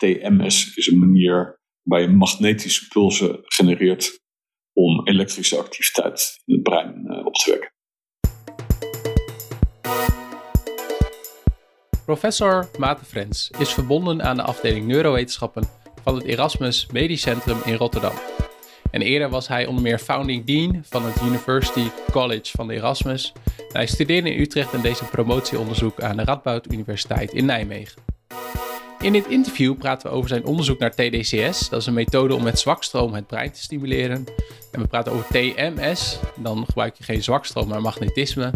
TMS is een manier waarbij je magnetische pulsen genereert om elektrische activiteit in het brein eh, op te wekken. Professor Maarten Frens is verbonden aan de afdeling neurowetenschappen van het Erasmus Medisch Centrum in Rotterdam. En eerder was hij onder meer founding dean van het University College van de Erasmus. hij studeerde in Utrecht en deed zijn promotieonderzoek aan de Radboud Universiteit in Nijmegen. In dit interview praten we over zijn onderzoek naar TDCS. Dat is een methode om met zwakstroom het brein te stimuleren. En we praten over TMS. Dan gebruik je geen zwakstroom, maar magnetisme.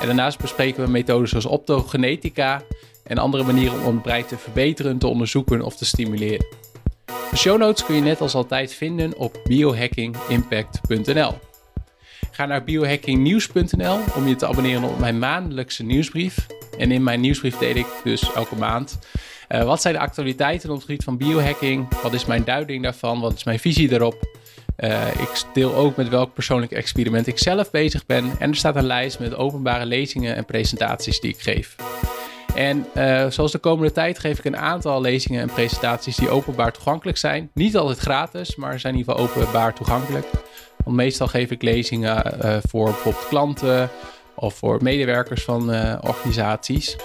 En daarnaast bespreken we methoden zoals optogenetica en andere manieren om het brein te verbeteren, te onderzoeken of te stimuleren. De show notes kun je net als altijd vinden op biohackingimpact.nl. Ga naar biohackingnieuws.nl om je te abonneren op mijn maandelijkse nieuwsbrief. En in mijn nieuwsbrief deel ik dus elke maand uh, wat zijn de actualiteiten op het gebied van biohacking? Wat is mijn duiding daarvan? Wat is mijn visie daarop? Uh, ik deel ook met welk persoonlijk experiment ik zelf bezig ben. En er staat een lijst met openbare lezingen en presentaties die ik geef. En uh, zoals de komende tijd geef ik een aantal lezingen en presentaties die openbaar toegankelijk zijn. Niet altijd gratis, maar zijn in ieder geval openbaar toegankelijk. Want meestal geef ik lezingen voor bijvoorbeeld klanten of voor medewerkers van uh, organisaties.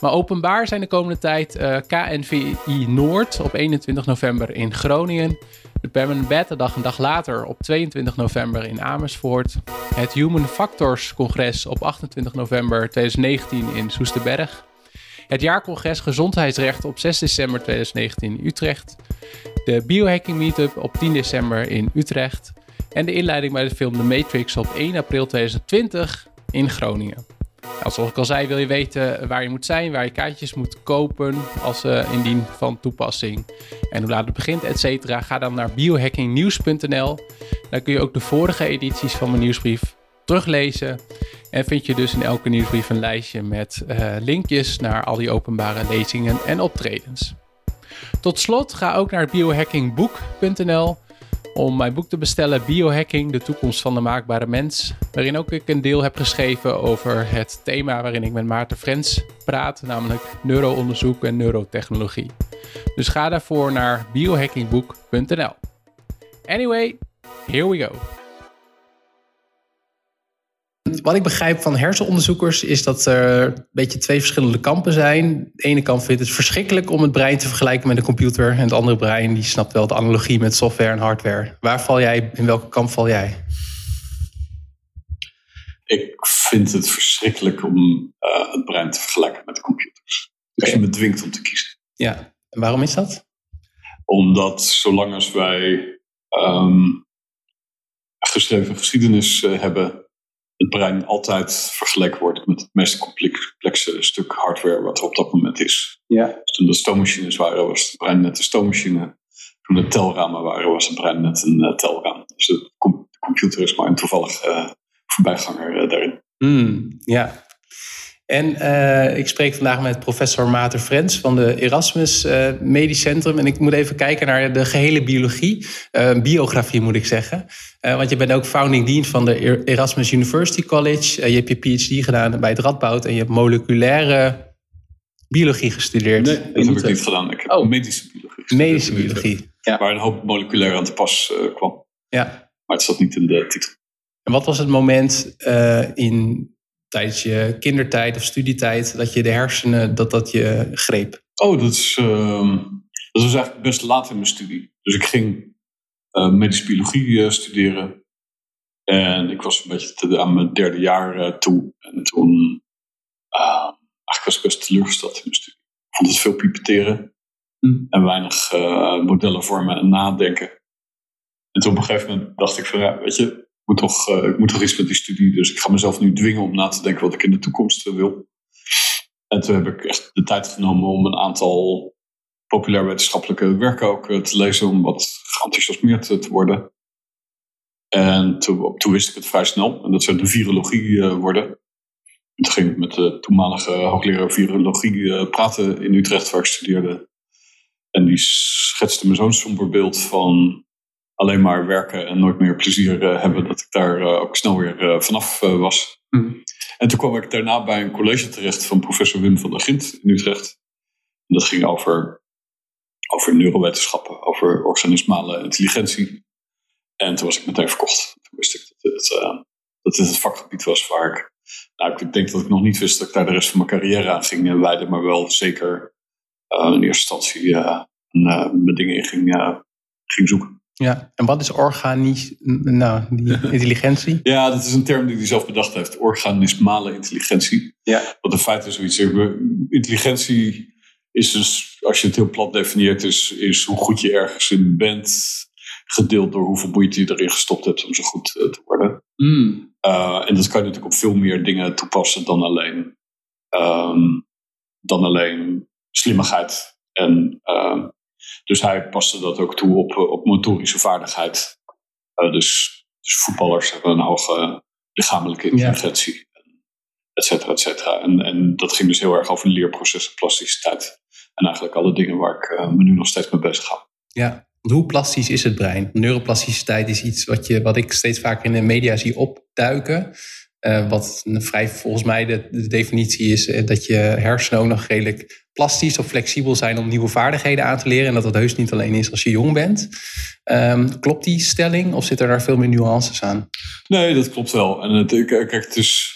Maar openbaar zijn de komende tijd KNVI Noord op 21 november in Groningen. De Permanent Beta Dag een dag later op 22 november in Amersfoort. Het Human Factors Congres op 28 november 2019 in Soesterberg. Het jaarcongres Gezondheidsrecht op 6 december 2019 in Utrecht. De Biohacking Meetup op 10 december in Utrecht. En de inleiding bij de film The Matrix op 1 april 2020 in Groningen. Nou, zoals ik al zei, wil je weten waar je moet zijn, waar je kaartjes moet kopen als uh, indien van toepassing en hoe laat het begint, et cetera. Ga dan naar biohackingnieuws.nl. Daar kun je ook de vorige edities van mijn nieuwsbrief teruglezen. En vind je dus in elke nieuwsbrief een lijstje met uh, linkjes naar al die openbare lezingen en optredens. Tot slot ga ook naar biohackingboek.nl om mijn boek te bestellen Biohacking, de toekomst van de maakbare mens. Waarin ook ik een deel heb geschreven over het thema waarin ik met Maarten Frens praat, namelijk neuroonderzoek en neurotechnologie. Dus ga daarvoor naar biohackingboek.nl. Anyway, here we go. Wat ik begrijp van hersenonderzoekers is dat er een beetje twee verschillende kampen zijn. De ene kant vindt het verschrikkelijk om het brein te vergelijken met een computer. En het andere brein die snapt wel de analogie met software en hardware. Waar val jij, in welke kamp val jij? Ik vind het verschrikkelijk om uh, het brein te vergelijken met de computers. Als je me dwingt om te kiezen. Ja, en waarom is dat? Omdat zolang als wij um, geschreven geschiedenis uh, hebben het brein altijd vergeleken wordt met het meest complexe stuk hardware wat er op dat moment is. Ja. Dus toen de stoommachines waren, was het brein net een stoommachine. Toen de telramen waren, was het brein net een uh, telraam. Dus de, computer is maar een toevallig uh, voorbijganger uh, daarin. Mm, ja, en uh, ik spreek vandaag met professor Maarten Frens van de Erasmus uh, Medisch Centrum. En ik moet even kijken naar de gehele biologie. Uh, biografie moet ik zeggen. want je bent ook founding dean van de Erasmus University College. je hebt je PhD gedaan bij het Radboud. En je hebt moleculaire biologie gestudeerd. Nee, dat heb ik niet gedaan. Ik heb oh. medische biologie. Medische biologie, ja. Waar een hoop moleculair aan te pas kwam. Ja. Maar het zat niet in de titel. En wat was het moment in tijdens je kindertijd of studietijd, dat je de hersenen, dat dat je greep? Oh, dat, is, uh, dat was eigenlijk best laat in mijn studie. Dus ik ging uh, medische biologie uh, studeren. En ik was een beetje aan mijn derde jaar uh, toe. En toen eigenlijk was ik best teleurgesteld in mijn studie. Ik vond het veel pipeteren. Hm. En weinig modellen vormen en nadenken. En toen op een gegeven moment dacht ik van, ja, weet je, moet toch, uh, ik moet toch iets met die studie. Dus ik ga mezelf nu dwingen om na te denken wat ik in de toekomst uh, wil. En toen heb ik echt de tijd genomen om een aantal populair wetenschappelijke werken ook uh, te lezen. Om wat geenthousiasmeerd te worden. En toen, wist ik het vrij snel. En dat zou de virologie worden. En toen ging met de toenmalige hoogleraar virologie praten in Utrecht, waar ik studeerde. En die schetste me zo'n somber beeld van alleen maar werken en nooit meer plezier uh, hebben, dat ik daar uh, ook snel weer uh, vanaf was. Mm. En toen kwam ik daarna bij een college terecht van professor Wim van der Gint in Utrecht. En dat ging over over neurowetenschappen, over organismale intelligentie. En toen was ik meteen verkocht. Toen wist ik dat uh, dat het het vakgebied was waar ik. Nou, ik denk dat ik nog niet wist dat ik daar de rest van mijn carrière aan ging wijden, maar wel zeker in eerste instantie mijn dingen in ging, ging zoeken. Ja, en wat is organisch, nou, die intelligentie? ja, dat is een term die hij zelf bedacht heeft. Organismale intelligentie. Ja. Wat in feite zoiets is. Intelligentie is dus, als je het heel plat definieert, is, is hoe goed je ergens in bent. Gedeeld door hoeveel moeite je erin gestopt hebt om zo goed eh, te worden. Mm. Uh, en dat kan je natuurlijk op veel meer dingen toepassen dan alleen, um, dan alleen slimmigheid. En uh, dus hij paste dat ook toe op, op motorische vaardigheid. Uh, dus, dus voetballers hebben een hoge lichamelijke intelligentie. Ja. Et cetera, et cetera. En, en dat ging dus heel erg over leerprocessen, plasticiteit. En eigenlijk alle dingen waar ik uh, me nu nog steeds mee bezig ga. Ja, hoe plastisch is het brein? Neuroplasticiteit is iets wat, je, wat ik steeds vaker in de media zie opduiken. Uh, wat vrij volgens mij de, de definitie is dat je hersenen ook nog redelijk plastisch of flexibel zijn om nieuwe vaardigheden aan te leren. En dat dat heus niet alleen is als je jong bent. Um, klopt die stelling of zitten er daar veel meer nuances aan? Nee, dat klopt wel. En het, kijk, het is,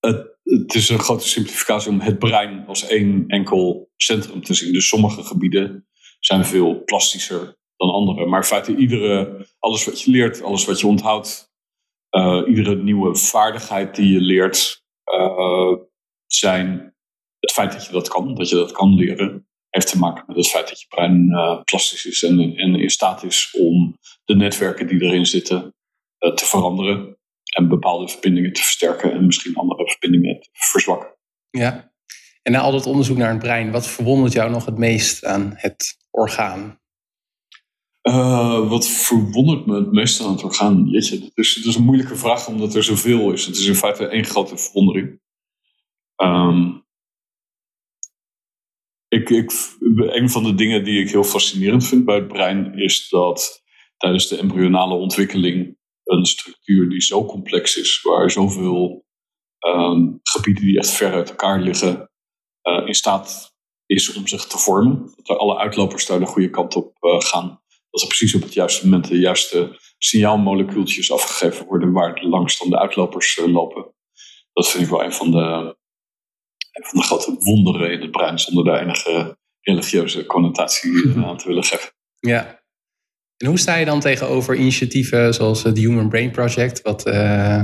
het, het is een grote simplificatie om het brein als één enkel centrum te zien. Dus sommige gebieden zijn veel plastischer dan andere. Maar in feite, iedere, alles wat je leert, alles wat je onthoudt, uh, iedere nieuwe vaardigheid die je leert, uh, zijn het feit dat je dat kan, dat je dat kan leren, heeft te maken met het feit dat je brein uh, plastisch is en, en, in staat is om de netwerken die erin zitten te veranderen en bepaalde verbindingen te versterken en misschien andere verbindingen te verzwakken. Ja, en na al dat onderzoek naar het brein, wat verwondert jou nog het meest aan het orgaan? Uh, wat verwondert me het meest aan het orgaan? Jeetje, dat is, dat is een moeilijke vraag omdat er zoveel is. Het is in feite één grote verwondering. Um, ik, ik, een van de dingen die ik heel fascinerend vind bij het brein is dat tijdens de embryonale ontwikkeling een structuur die zo complex is, waar zoveel um, gebieden die echt ver uit elkaar liggen, uh, in staat is om zich te vormen. Dat alle uitlopers daar de goede kant op uh, gaan. Dat er precies op het juiste moment de juiste signaalmolecuultjes afgegeven worden waar langst dan de uitlopers uh, lopen. Dat vind ik wel een van de een van de grote wonderen in het brein, zonder daar enige religieuze connotatie aan te willen geven. Ja. En hoe sta je dan tegenover initiatieven zoals het Human Brain Project, wat uh,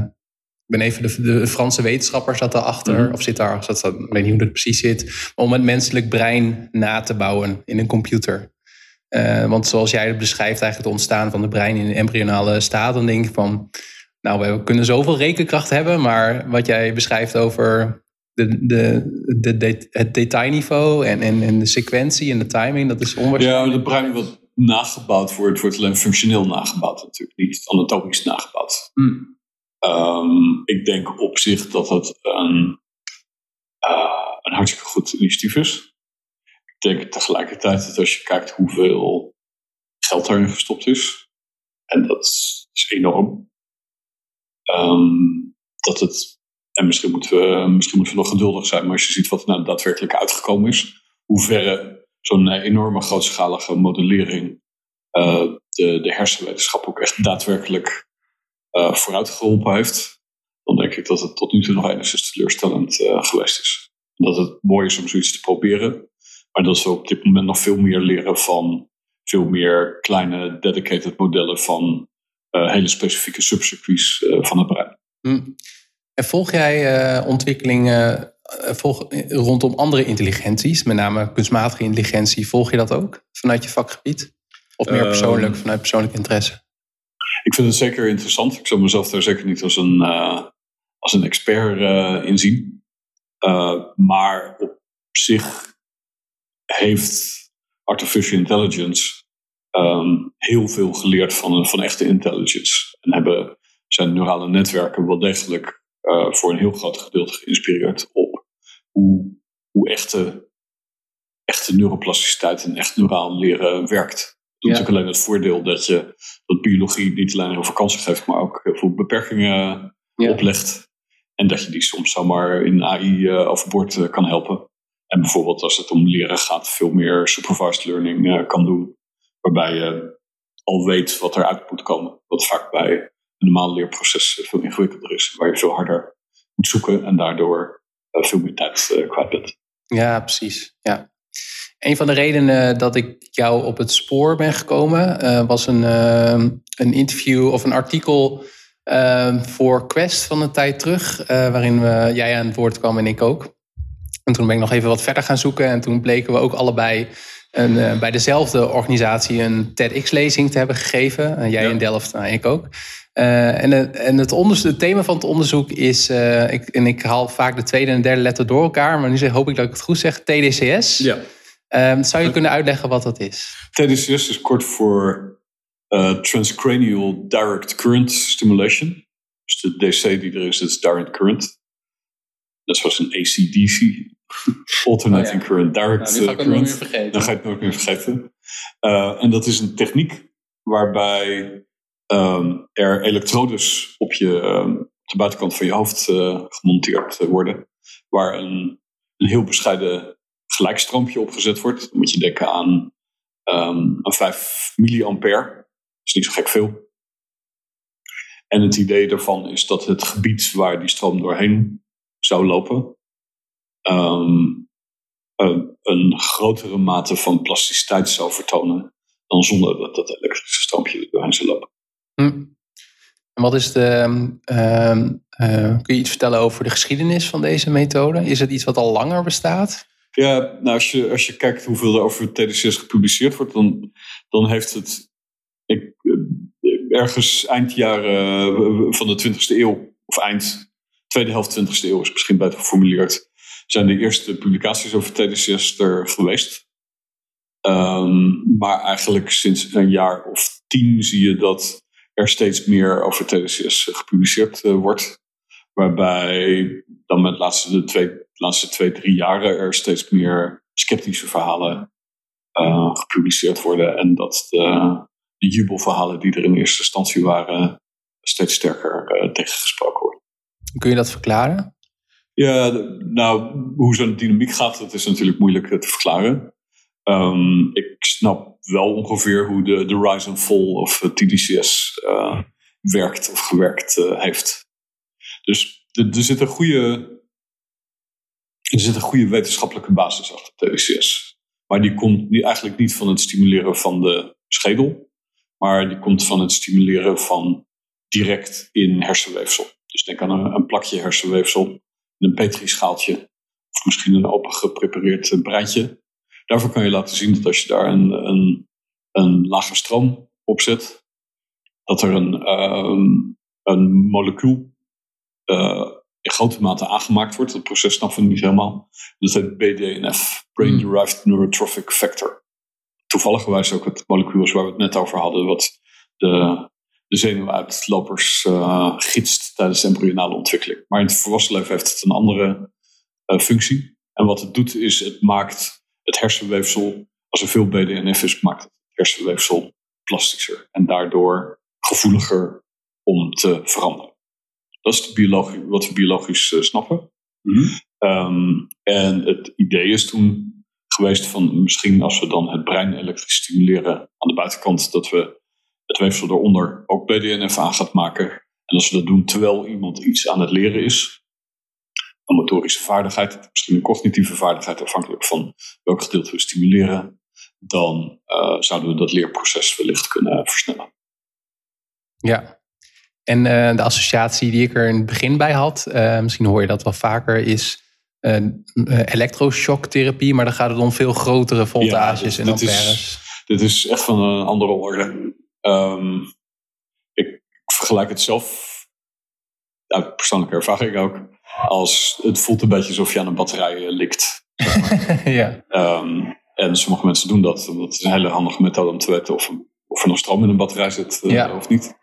ik ben even de, de, Franse wetenschapper zat daarachter, mm. of zit daar, zat, ik weet niet hoe dat precies zit, om het menselijk brein na te bouwen in een computer. Uh, want zoals jij het beschrijft, eigenlijk het ontstaan van het brein in een embryonale staat, dan denk ik van, nou, we kunnen zoveel rekenkracht hebben, maar wat jij beschrijft over de, de, de, het detailniveau en, en, en de sequentie en de timing, dat is onwaarschijnlijk. Ja, het brein wat nagebouwd wordt, wordt alleen functioneel nagebouwd natuurlijk, niet anatomisch nagebouwd. Hmm. Um, ik denk op zich dat het een, uh, een hartstikke goed initiatief is. Ik denk tegelijkertijd dat als je kijkt hoeveel geld erin gestopt is, en dat is enorm, um, dat het en misschien moeten, we, misschien moeten we nog geduldig zijn. Maar als je ziet wat er nou daadwerkelijk uitgekomen is. Hoe verre zo'n enorme grootschalige modellering uh, de, de hersenwetenschap ook echt daadwerkelijk uh, vooruit geholpen heeft. Dan denk ik dat het tot nu toe nog enigszins teleurstellend geweest is. dat het mooi is om zoiets te proberen. Maar dat we op dit moment nog veel meer leren van veel meer kleine dedicated modellen van hele specifieke subcircuits van het brein. Mm. En volg jij uh, ontwikkelingen volg, rondom andere intelligenties, met name kunstmatige intelligentie, volg je dat ook vanuit je vakgebied? Of meer persoonlijk, um, vanuit persoonlijk interesse? Ik vind het zeker interessant. Ik zou mezelf daar zeker niet als een, als een expert in zien. maar op zich heeft artificial intelligence um, heel veel geleerd van, van echte intelligence. En hebben zijn neurale netwerken wel degelijk uh, voor een heel groot gedeelte geïnspireerd op hoe, hoe echte, echte neuroplasticiteit en echt neuraal leren werkt. Het ja. natuurlijk alleen het voordeel dat je dat biologie niet alleen heel veel kansen geeft, maar ook heel veel beperkingen ja. oplegt. En dat je die soms zomaar in AI uh, overboord uh, kan helpen. En bijvoorbeeld als het om leren gaat, veel meer supervised learning kan doen. Waarbij je al weet wat eruit moet komen. Wat vaak bij een normaal leerproces veel ingewikkelder is. Waar je veel harder moet zoeken en daardoor veel meer tijd kwijt bent. Ja, precies. Ja. Een van de redenen dat ik jou op het spoor ben gekomen was een, uh, een interview of een artikel uh, voor Quest van een tijd terug, waarin we, jij aan het woord kwam en ik ook. En toen ben ik nog even wat verder gaan zoeken en toen bleken we ook allebei een, bij dezelfde organisatie een TEDx-lezing te hebben gegeven. jij in Delft, nou, ik ook. en het, en het, het, thema van het onderzoek is, ik, en ik haal vaak de tweede en derde letter door elkaar, maar nu hoop ik dat ik het goed zeg, TDCS. Ja. Zou je kunnen uitleggen wat dat is? TDCS is kort voor uh, Transcranial Direct Current Stimulation. Dus de DC die er is, is Direct Current. Dat is zoals een ACDC. Alternating oh, Current Direct nou, Current. Dan ga je het nooit meer vergeten. Uh, en dat is een techniek waarbij um, er elektrodes op, je, um, op de buitenkant van je hoofd uh, gemonteerd worden. Waar een, een heel bescheiden gelijkstroompje opgezet wordt. Dan moet je denken aan, um, aan 5 milliampère. Dat is niet zo gek veel. En het idee daarvan is dat het gebied waar die stroom doorheen zou lopen, um, een, een, grotere mate van plasticiteit zou vertonen dan zonder dat dat elektrische stroompje er doorheen zou lopen. Hm. En wat is de. Um, uh, kun je iets vertellen over de geschiedenis van deze methode? Is het iets wat al langer bestaat? Ja, nou als je, als je kijkt hoeveel er over TDC's gepubliceerd wordt, dan, dan heeft het ik, eh, ergens eind jaren eh, van de 20e eeuw, of eind tweede helft 20e eeuw is misschien beter geformuleerd, zijn de eerste publicaties over TDC's er geweest. Um, maar eigenlijk sinds een jaar of tien zie je dat er steeds meer over TDC's gepubliceerd uh, wordt. Waarbij dan met laatste, de twee, laatste twee, drie jaren er steeds meer sceptische verhalen uh, gepubliceerd worden. En dat de, de, jubelverhalen die er in eerste instantie waren steeds sterker uh, tegengesproken worden. Kun je dat verklaren? Ja, nou, hoe zo'n dynamiek gaat, dat is natuurlijk moeilijk te verklaren. Um, ik snap wel ongeveer hoe de, de rise and fall of TDCS uh, werkt of gewerkt heeft. Dus er, zit een goede, er zit een goede wetenschappelijke basis achter TDCS. Maar die komt die eigenlijk niet van het stimuleren van de schedel, maar die komt van het stimuleren van direct in hersenweefsel. Dus denk aan een, een plakje hersenweefsel, een petrischaaltje of misschien een open geprepareerd breintje. Daarvoor kan je laten zien dat als je daar een, een, een lage stroom op zet, dat er een, um, een molecuul uh, in grote mate aangemaakt wordt. Dat proces snappen we niet helemaal. Dat heet BDNF, Brain hmm. Derived Neurotrophic Factor. Toevallig ook het molecuul waar we het net over hadden, wat de, de zenuwuitlopers uh, gidst tijdens de embryonale ontwikkeling. Maar in het volwassen leven heeft het een andere uh, functie. En wat het doet is, het maakt het hersenweefsel, als er veel BDNF is, maakt het hersenweefsel plastischer en daardoor gevoeliger om te veranderen. Dat is biologie, wat we biologisch uh, snappen. Mm um, en het idee is toen geweest van misschien als we dan het brein elektrisch stimuleren aan de buitenkant, dat we het weefsel eronder ook BDNF aan gaat maken. En als we dat doen terwijl iemand iets aan het leren is, een motorische vaardigheid, misschien een cognitieve vaardigheid, afhankelijk van welk gedeelte we stimuleren, dan uh, zouden we dat leerproces wellicht kunnen versnellen. Ja, en uh, de associatie die ik er in het begin bij had, uh, misschien hoor je dat wel vaker, is elektroshocktherapie, maar dan gaat het om veel grotere voltages ja, dit, en amperes. Is, dit is echt van een andere orde. Um, ik vergelijk het zelf, uit persoonlijke ervaring ook, als het voelt een beetje alsof je aan een batterij likt. ja. Um, en sommige mensen doen dat. Dat is een hele handige methode om te weten of, of er nog stroom in een batterij zit ja. of niet.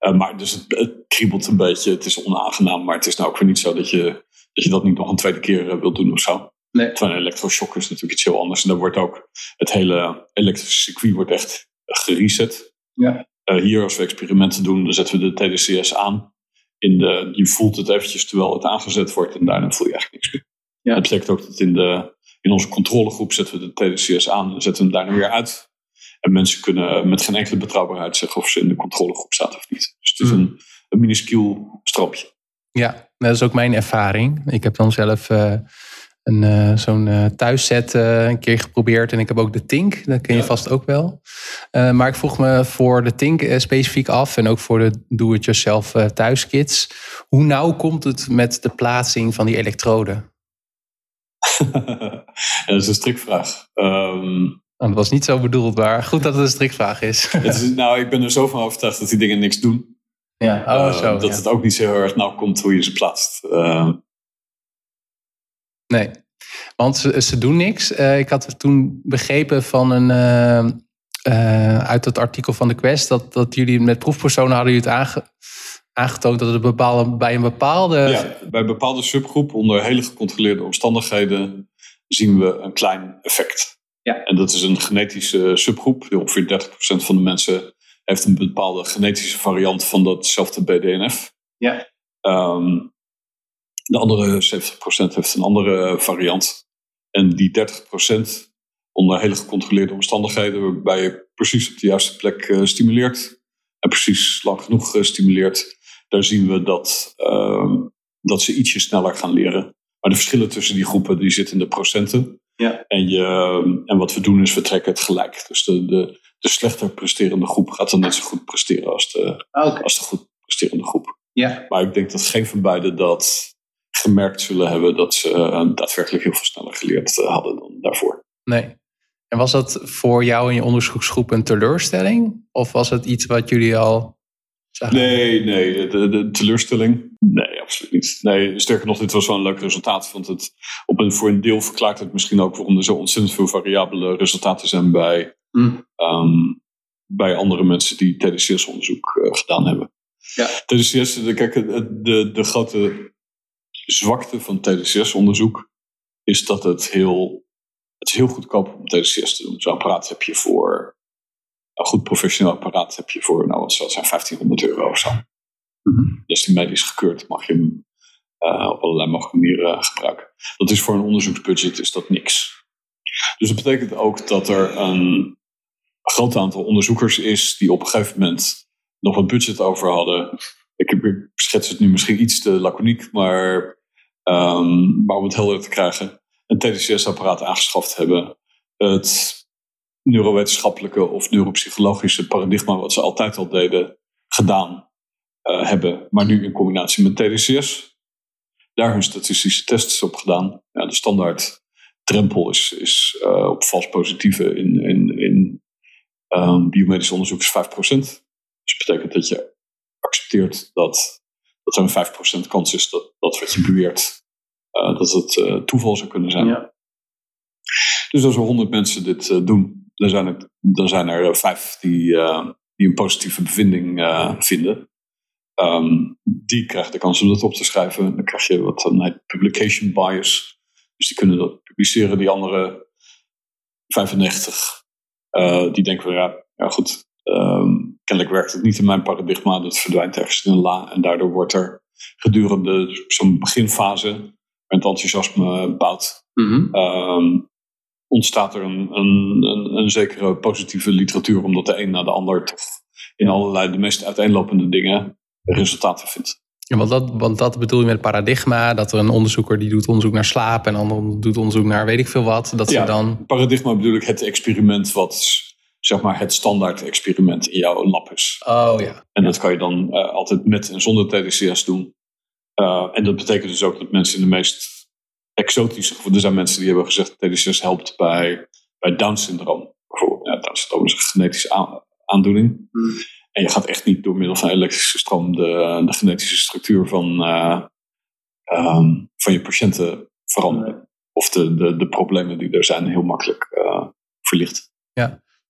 Uh, maar dus het, het, kriebelt een beetje. Het is onaangenaam, maar het is nou ook weer niet zo dat je dat, je dat niet nog een tweede keer uh, wilt doen of zo. Nee. Terwijl een elektroshock is natuurlijk iets heel anders. En dan wordt ook het hele elektrische circuit wordt echt gereset. Ja. Uh, hier als we experimenten doen, dan zetten we de TDCS aan. In de, je voelt het eventjes terwijl het aangezet wordt en daarna voel je eigenlijk niks meer. Ja. Dat betekent ook dat in de, In onze controlegroep zetten we de TDCS aan en zetten hem daarna weer uit. En mensen kunnen met geen enkele betrouwbaarheid zeggen of ze in de controlegroep staat of niet. Dus het is Hmm. een, een minuscuul stroopje. Ja, dat is ook mijn ervaring. Ik heb dan zelf eh, een, eh, zo'n eh, thuisset eh, een keer geprobeerd. En ik heb ook de Tink, dat ken je Ja. vast ook wel. Maar ik vroeg me voor de Tink specifiek af. En ook voor de do-it-yourself thuiskits. Hoe nauw komt het met de plaatsing van die elektroden? dat is een strikvraag. Ehm, Nou, dat was niet zo bedoeld, maar goed dat het een strikvraag is. het is, nou, ik ben er zo van overtuigd dat die dingen niks doen. ja, oh, Eh, zo. dat ja. het ook niet zo heel erg nauw komt hoe je ze plaatst. Eh, Nee, want ze, ze doen niks. Eh, ik had toen begrepen van een, eh, eh, uit het artikel van de Quest dat, dat jullie met proefpersonen hadden jullie het aange- aangetoond dat het bepaalde, bij een bepaalde. ja, bij bepaalde subgroep onder hele gecontroleerde omstandigheden zien we een klein effect. Ja. En dat is een genetische subgroep. Ongeveer 30% van de mensen heeft een bepaalde genetische variant van datzelfde BDNF. Ja. Ehm, de andere 70% heeft een andere variant. En die 30% onder hele gecontroleerde omstandigheden, waarbij je precies op de juiste plek eh, stimuleert en precies lang genoeg eh, stimuleert, daar zien we dat, ehm, dat ze ietsje sneller gaan leren. Maar de verschillen tussen die groepen die zitten in de procenten. Ja. En, je, en wat we doen is we trekken het gelijk. Dus de, de, de slechter presterende groep gaat dan net zo goed presteren als de, als de goed presterende groep. Ja. Maar ik denk dat geen van beiden dat gemerkt zullen hebben dat ze eh, daadwerkelijk heel veel sneller geleerd eh, hadden dan daarvoor. Nee. En was dat voor jou en je onderzoeksgroep een teleurstelling? Of was het iets wat jullie al zagen? Nee, nee, de, de teleurstelling? Nee, absoluut niet. Nee, sterker nog, dit was wel een leuk resultaat. Want het, op een, voor een deel verklaart het misschien ook waarom er zo ontzettend veel variabele resultaten zijn bij, Hm. ehm, bij andere mensen die TDCS-onderzoek eh, gedaan hebben. Ja. TDCS, de, kijk, de, de, de grote zwakte van TDCS-onderzoek is dat het heel, het is heel goedkoop om TDCS te doen. Zo'n apparaat heb je voor, een goed professioneel apparaat heb je voor, nou wat zou het zijn, 1500 euro of zo. Mhm. Dus die medisch gekeurd mag je hem eh, op allerlei mogelijke manieren gebruiken. Dat is voor een onderzoeksbudget is dat niks. Dus dat betekent ook dat er een groot aantal onderzoekers is die op een gegeven moment nog wat budget over hadden. Ik, heb, ik schets het nu misschien iets te laconiek, maar, ehm, maar om het helder te krijgen, een TDCS-apparaat aangeschaft hebben. Het neurowetenschappelijke of neuropsychologische paradigma wat ze altijd al deden, gedaan eh, hebben, maar nu in combinatie met TDCS. Daar hun statistische tests op gedaan. Ja, de standaard drempel is, is eh, op vals positieve in, in, in ehm, biomedisch onderzoek is 5%. Dus dat betekent dat je accepteert dat, dat er een 5% kans is dat, dat wat je beweert, dat het eh, toeval zou kunnen zijn. Ja. Dus als er 100 mensen dit eh, doen, dan zijn, het, dan zijn er eh, vijf die, eh, die een positieve bevinding eh, vinden. Ehm, die krijgen de kans om dat op te schrijven. Dan krijg je wat dan heet publication bias. Dus die kunnen dat publiceren. Die andere 95, eh, die denken van ja, ja goed, ehm, kennelijk werkt het niet in mijn paradigma. Dat verdwijnt ergens in een la. En daardoor wordt er gedurende zo'n beginfase, het enthousiasme bouwt, Mhm. ehm, ontstaat er een, een, een, een zekere positieve literatuur, omdat de een na de ander toch in allerlei de meest uiteenlopende dingen resultaten vindt. Ja, want, dat, want dat bedoel je met paradigma, dat er een onderzoeker die doet onderzoek naar slaap en een ander doet onderzoek naar weet ik veel wat. Dat Ja. ze dan. Paradigma bedoel ik het experiment wat zeg maar het standaard experiment in jouw lab is. Oh ja. En dat kan je dan eh, altijd met en zonder TDCS doen. Eh, en dat betekent dus ook dat mensen in de meest exotische gevallen... Er zijn mensen die hebben gezegd dat TDCS helpt bij, bij Down-syndroom. Bijvoorbeeld, ja, Down-syndroom is een genetische aan- aandoening. Hmm. En je gaat echt niet door middel van elektrische stroom de, de genetische structuur van, eh, ehm, van je patiënten veranderen. Of de, de, de problemen die er zijn heel makkelijk eh, verlichten.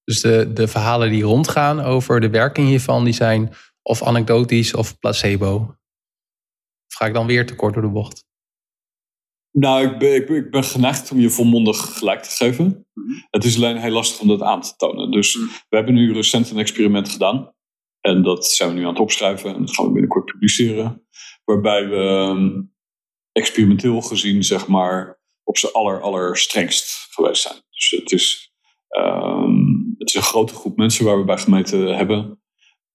Dus de, de verhalen die rondgaan over de werking hiervan, die zijn of anekdotisch of placebo. Ga ik dan weer te kort door de bocht? Nou, ik ben, ik, ben, ik ben geneigd om je volmondig gelijk te geven. Het is alleen heel lastig om dat aan te tonen. Dus Mhm. we hebben nu recent een experiment gedaan. En dat zijn we nu aan het opschrijven. En dat gaan we binnenkort publiceren. Waarbij we ehm, experimenteel gezien, zeg maar, op zijn aller, allerstrengst geweest zijn. Dus het is, ehm, het is een grote groep mensen waar we bij gemeten hebben.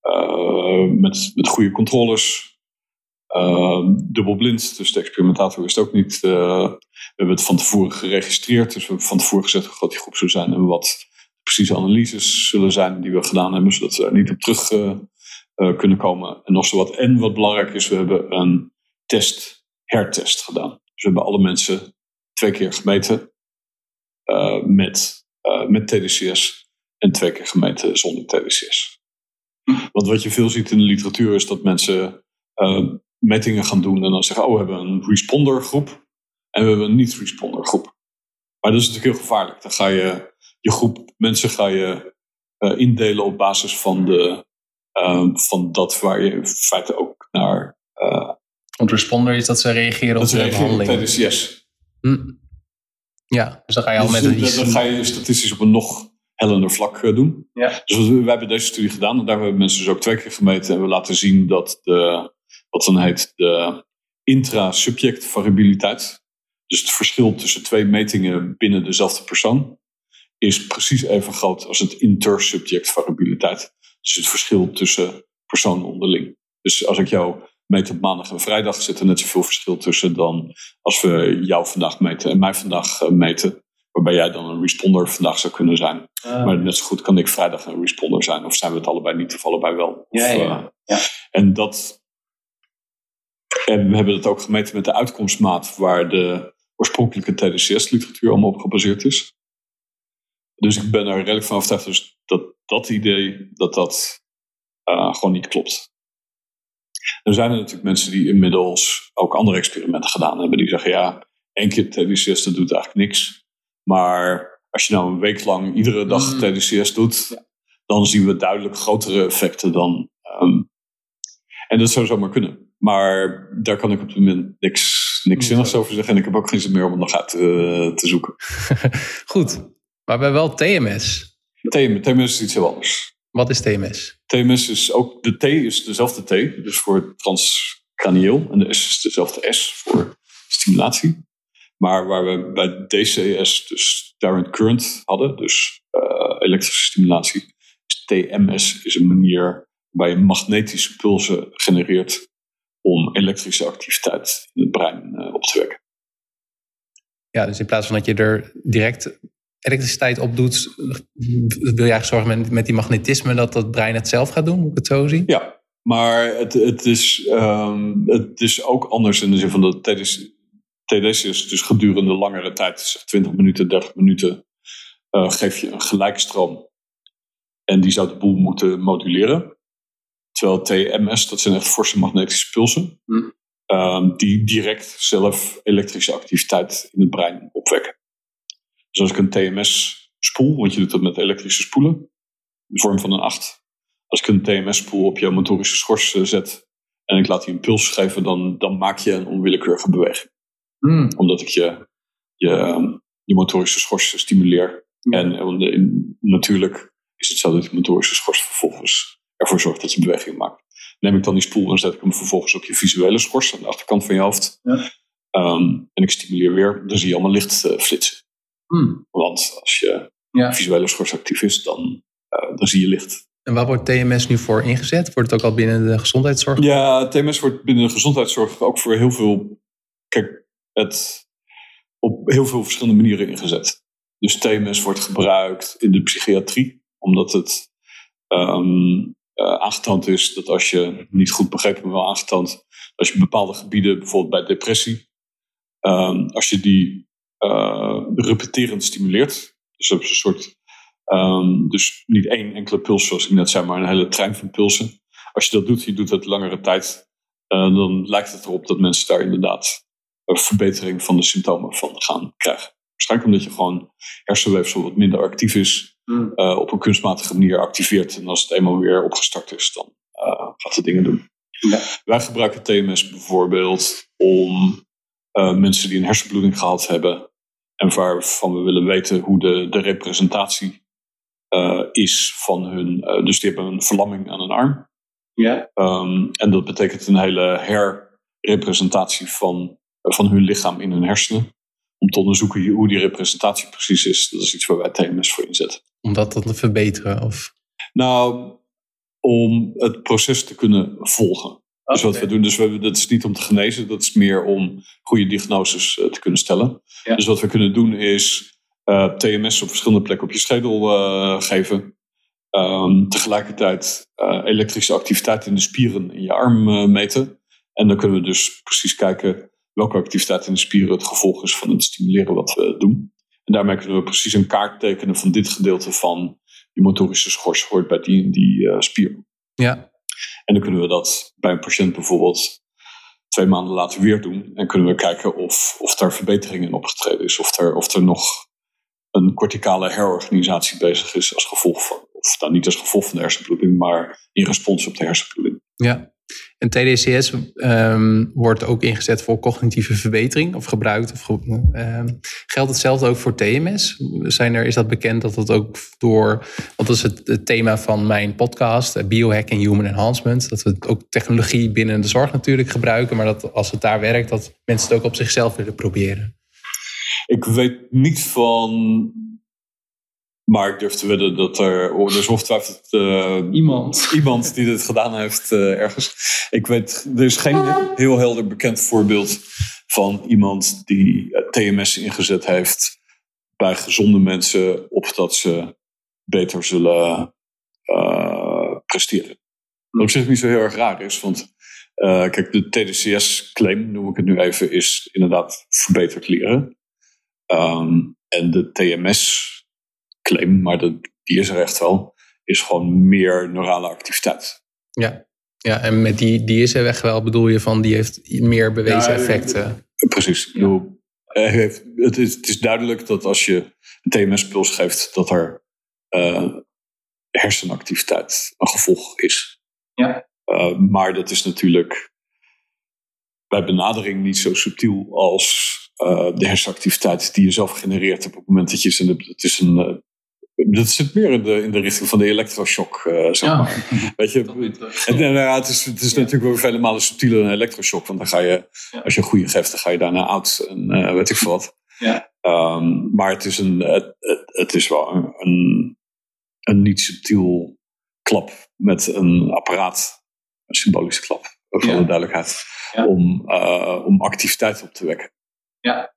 Uh, met, met goede controles. Uh, dubbelblind, dus de experimentator wist ook niet. Uh, we hebben het van tevoren geregistreerd, dus we hebben van tevoren gezegd hoe groot die groep zou zijn en wat precieze analyses zullen zijn die we gedaan hebben, zodat we er niet op terug uh, kunnen komen. En nog zo wat. En wat belangrijk is, we hebben een test, hertest gedaan. Dus we hebben alle mensen twee keer gemeten met, met TDCS en twee keer gemeten zonder TDCS. Want wat je veel ziet in de literatuur is dat mensen metingen gaan doen en dan zeggen: Oh, we hebben een responder groep en we hebben een niet-responder groep. Maar dat is natuurlijk heel gevaarlijk. Dan ga je je groep mensen ga je indelen op basis van de Um, van dat waar je in feite ook naar. Uh, Want responder is dat ze reageren op de behandeling. Tijdens yes. Hm. Ja, dus dan ga je al dus met een. Dan ga je statistisch op een nog hellender vlak doen. Ja. Dus we, wij hebben deze studie gedaan en daar hebben we mensen dus ook twee keer gemeten en we laten zien dat de, wat dan heet de intra-subject variabiliteit, dus het verschil tussen twee metingen binnen dezelfde persoon, is precies even groot als het intersubject variabiliteit. Dus het verschil tussen personen onderling. Dus als ik jou meet op maandag en vrijdag, zit er net zoveel verschil tussen dan als we jou vandaag meten en mij vandaag uh, meten. Waarbij jij dan een responder vandaag zou kunnen zijn. Uh. Maar net zo goed kan ik vrijdag een responder zijn. Of zijn we het allebei niet of allebei wel. Ja, ja. ja. En dat. En we hebben het ook gemeten met de uitkomstmaat waar de oorspronkelijke TDCS-literatuur allemaal op gebaseerd is. Dus ik ben er redelijk van overtuigd dus dat dat idee, dat dat uh, gewoon niet klopt. Er zijn er natuurlijk mensen die inmiddels ook andere experimenten gedaan hebben. Die zeggen, ja, één keer TDCS, dat doet eigenlijk niks. Maar als je nou een week lang iedere dag mm. TDCS doet, ja. dan zien we duidelijk grotere effecten dan... Um, en dat zou zomaar kunnen. Maar daar kan ik op het moment niks, niks zinnigs over zeggen. En ik heb ook geen zin meer om het nog uit te, te zoeken. Goed, maar we hebben wel TMS. TMS is iets heel anders. Wat is TMS? TMS is ook, de T is dezelfde T, dus voor transcranieel. En de S is dezelfde S voor stimulatie. Maar waar we bij DCS dus direct current hadden, dus uh, elektrische stimulatie, is TMS is een manier waarbij je magnetische pulsen genereert om elektrische activiteit in het brein uh, op te wekken. Ja, dus in plaats van dat je er direct elektriciteit opdoet, wil je eigenlijk zorgen met, met die magnetisme dat dat brein het zelf gaat doen? Moet ik het zo zien? Ja, maar het, het, is, um, het is ook anders in de zin van dat TDC, TDC is dus gedurende langere tijd, zeg 20 minuten, 30 minuten, uh, geef je een gelijkstroom. En die zou de boel moeten moduleren. Terwijl TMS, dat zijn echt forse magnetische pulsen. Hm. Um, die direct zelf elektrische activiteit in het brein opwekken. Dus als ik een TMS spoel, want je doet dat met elektrische spoelen, in de vorm van een 8. Als ik een TMS spoel op jouw motorische schors zet en ik laat die een puls geven, dan, dan maak je een onwillekeurige beweging. Mm. Omdat ik je, je, je motorische schors stimuleer. En, en natuurlijk is het zo dat die motorische schors vervolgens ervoor zorgt dat je beweging maakt. Neem ik dan die spoel en zet ik hem vervolgens op je visuele schors aan de achterkant van je hoofd. Ja. Um, en ik stimuleer weer, dan zie je allemaal licht uh, flitsen. Hmm. Want als je Ja. visuele schors actief is, dan, uh, dan zie je licht. En waar wordt TMS nu voor ingezet? Wordt het ook al binnen de gezondheidszorg? Ja, TMS wordt binnen de gezondheidszorg ook voor heel veel. Kijk, het op heel veel verschillende manieren ingezet. Dus TMS wordt gebruikt in de psychiatrie, omdat het um, uh, aangetoond is dat als je, niet goed begrepen, maar wel aangetoond, als je bepaalde gebieden, bijvoorbeeld bij depressie, um, als je die uh, repeterend stimuleert, dus een soort, um, dus niet één enkele puls zoals ik net zei, maar een hele trein van pulsen. Als je dat doet, je doet dat langere tijd, uh, dan lijkt het erop dat mensen daar inderdaad een verbetering van de symptomen van gaan krijgen. Waarschijnlijk omdat je gewoon hersenweefsel wat minder actief is, Hmm. uh, op een kunstmatige manier activeert. En als het eenmaal weer opgestart is, dan uh, gaat het dingen doen. Ja. Wij gebruiken TMS bijvoorbeeld om uh, mensen die een hersenbloeding gehad hebben en waarvan we willen weten hoe de, de representatie is van hun. dus die hebben een verlamming aan een arm. Ja. Um, en dat betekent een hele herrepresentatie van, van hun lichaam in hun hersenen om te onderzoeken hoe die representatie precies is. Dat is iets waar wij TMS voor inzetten. Om dat dan te verbeteren? Of? Nou, om het proces te kunnen volgen. Dus wat we doen, dus we, dat is niet om te genezen, dat is meer om goede diagnoses uh, te kunnen stellen. Ja. Dus wat we kunnen doen is uh, TMS op verschillende plekken op je schedel uh, geven. Um, tegelijkertijd elektrische activiteit in de spieren in je arm meten. En dan kunnen we dus precies kijken welke activiteit in de spieren het gevolg is van het stimuleren wat we doen. En daarmee kunnen we precies een kaart tekenen van dit gedeelte van die motorische schors hoort bij die, die spier. Ja. En dan kunnen we dat bij een patiënt bijvoorbeeld twee maanden later weer doen. En kunnen we kijken of, of daar verbetering in opgetreden is. Of er, of er nog een corticale herorganisatie bezig is als gevolg van, of dan niet als gevolg van de hersenbloeding, maar in respons op de hersenbloeding. Ja, en TDCS um, wordt ook ingezet voor cognitieve verbetering of gebruikt. Of, um, geldt hetzelfde ook voor TMS? Zijn er, is dat bekend dat dat ook door, want dat is het, het thema van mijn podcast, Biohacking Human Enhancement, dat we ook technologie binnen de zorg natuurlijk gebruiken, maar dat als het daar werkt, dat mensen het ook op zichzelf willen proberen. Ik weet niet van maar ik durf te wedden dat er, oh, er is ongetwijfeld uh, iemand. iemand die dit gedaan heeft uh, ergens. Ik weet, er is geen heel helder bekend voorbeeld van iemand die uh, TMS ingezet heeft bij gezonde mensen, opdat ze beter zullen presteren. Wat op zich niet zo heel erg raar is, want kijk, de TDCS-claim, noem ik het nu even, is inderdaad verbeterd leren. Um, en de TMS claim, maar dat, die is er echt wel, is gewoon meer neurale activiteit. Ja, ja en met die, die is er echt wel, bedoel je van die heeft meer bewezen ja, effecten? Precies. Ja. Bedoel, het, is, het is duidelijk dat als je een TMS-puls geeft, dat er uh, hersenactiviteit een gevolg is. Ja. Uh, maar dat is natuurlijk bij benadering niet zo subtiel als uh, de hersenactiviteit die je zelf genereert op het moment dat je het is een dat zit meer in de, in de richting van de elektroshock, uh, zeg ja. maar. Weet je, en, en, ja, het is, het is ja. natuurlijk wel vele malen subtieler dan een elektroshock. Want dan ga je, ja. als je een goede geeft, dan ga je daarna oud en uh, weet ik veel wat. Ja. Um, maar het is, een, het, het, het is wel een, een, een, niet subtiel klap met een apparaat. Een symbolische klap, ook voor de duidelijkheid. Om, uh, om activiteit op te wekken. Ja.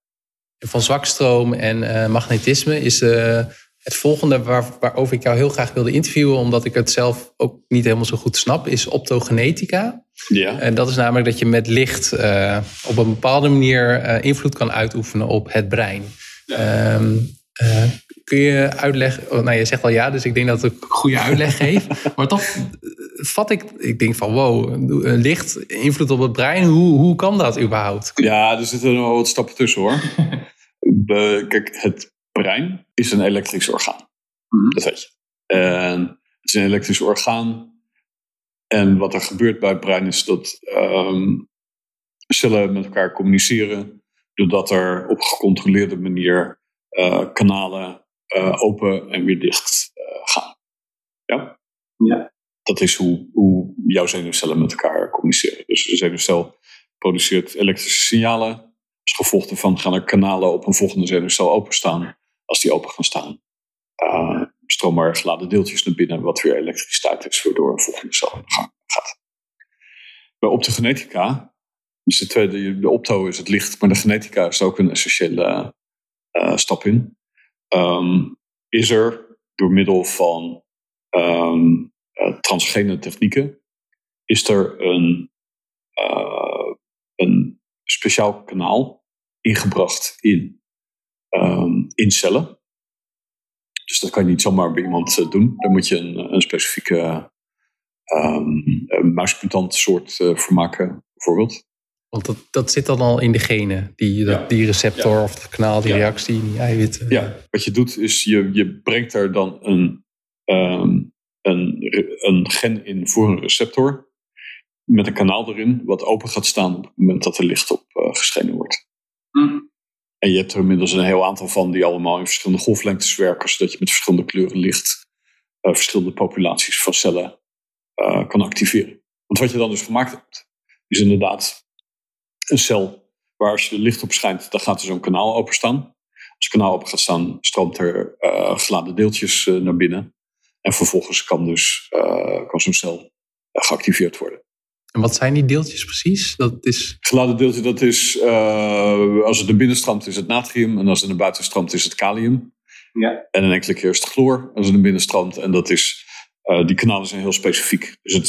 Van zwakstroom en magnetisme is het volgende waar, waarover ik jou heel graag wilde interviewen, omdat ik het zelf ook niet helemaal zo goed snap, is optogenetica. Ja. En dat is namelijk dat je met licht uh, op een bepaalde manier uh, invloed kan uitoefenen op het brein. Ja. Um, uh, kun je uitleggen? Oh, nou, je zegt al ja, dus ik denk dat ik een goede uitleg geef. maar toch vat ik, ik denk van wow, licht invloed op het brein, hoe, hoe kan dat überhaupt? Ja, er zitten nog wat stappen tussen hoor. Kijk, het brein is een elektrisch orgaan. Mm-hmm. Dat weet je. En het is een elektrisch orgaan. En wat er gebeurt bij het brein is dat um, cellen met elkaar communiceren. Doordat er op gecontroleerde manier uh, kanalen uh, open en weer dicht uh, gaan. Ja? Ja. Dat is hoe, hoe jouw zenuwcellen met elkaar communiceren. Dus de zenuwcel produceert elektrische signalen. Als gevolg daarvan gaan er kanalen op een volgende zenuwcel openstaan als die open gaan staan, uh, stromen er geladen deeltjes naar binnen, wat weer elektriciteit is, waardoor een volgende cel de gang gaat. Bij optogenetica, dus de tweede, de opto is het licht, maar de genetica is ook een essentiële uh, stap in. Um, is er door middel van um, transgene technieken, is er een, een speciaal kanaal ingebracht in um, in cellen. Dus dat kan je niet zomaar bij iemand uh, doen. Daar moet je een, een specifieke um, muismutant soort uh, voor maken, bijvoorbeeld. Want dat, dat zit dan al in de genen, die, dat, ja. die receptor ja. of het kanaal, die ja. reactie, die eiwitten. Ja, wat je doet is je, je brengt daar dan een, um, een, een gen in voor een receptor. Met een kanaal erin, wat open gaat staan op het moment dat er licht op uh, geschenen wordt. Mm. En je hebt er inmiddels een heel aantal van die allemaal in verschillende golflengtes werken, zodat je met verschillende kleuren licht uh, verschillende populaties van cellen uh, kan activeren. Want wat je dan dus gemaakt hebt, is inderdaad een cel waar als je er licht op schijnt, dan gaat er zo'n kanaal openstaan. Als het kanaal open gaat staan, stroomt er uh, geladen deeltjes naar binnen. En vervolgens kan dus kan zo'n cel geactiveerd worden. En wat zijn die deeltjes precies? Dat is... Geladen deeltje, dat is als het naar binnen stroomt is het natrium. En als het naar buiten stroomt is het kalium. Ja. En een enkele keer is het chloor als het naar binnen stroomt. En dat is, die kanalen zijn heel specifiek. Dus het,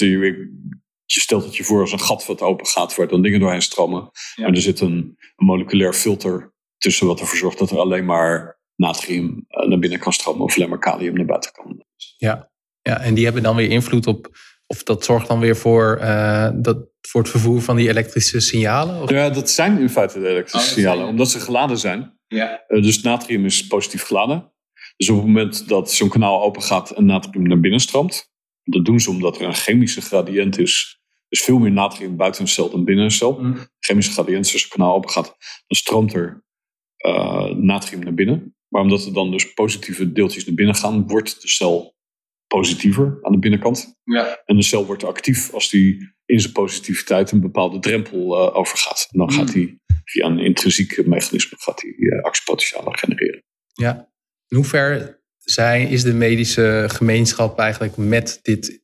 je stelt het je voor als een gat wat open gaat, waar dan dingen doorheen stromen. Ja. En er zit een, een, moleculair filter tussen wat ervoor zorgt dat er alleen maar natrium uh, naar binnen kan stromen of alleen maar kalium naar buiten kan. Ja. ja, en die hebben dan weer invloed op, of dat zorgt dan weer voor, uh, dat, voor het vervoer van die elektrische signalen? Of? Ja, dat zijn in feite de elektrische oh, signalen, omdat ze geladen zijn. Ja. Uh, dus natrium is positief geladen. Dus op het moment dat zo'n kanaal open gaat en natrium naar binnen stroomt, dat doen ze omdat er een chemische gradient is dus veel meer natrium buiten een cel dan binnen een cel. Mm. Chemische gradient, als het kanaal open gaat, dan stroomt er uh, natrium naar binnen. Maar omdat er dan dus positieve deeltjes naar binnen gaan, wordt de cel positiever aan de binnenkant. Ja. En de cel wordt actief als die in zijn positiviteit een bepaalde drempel uh, overgaat. En dan mm. gaat hij via een intrinsiek mechanisme gaat hij uh, actiepotentialen genereren. Ja. In hoever zijn, is de medische gemeenschap eigenlijk met dit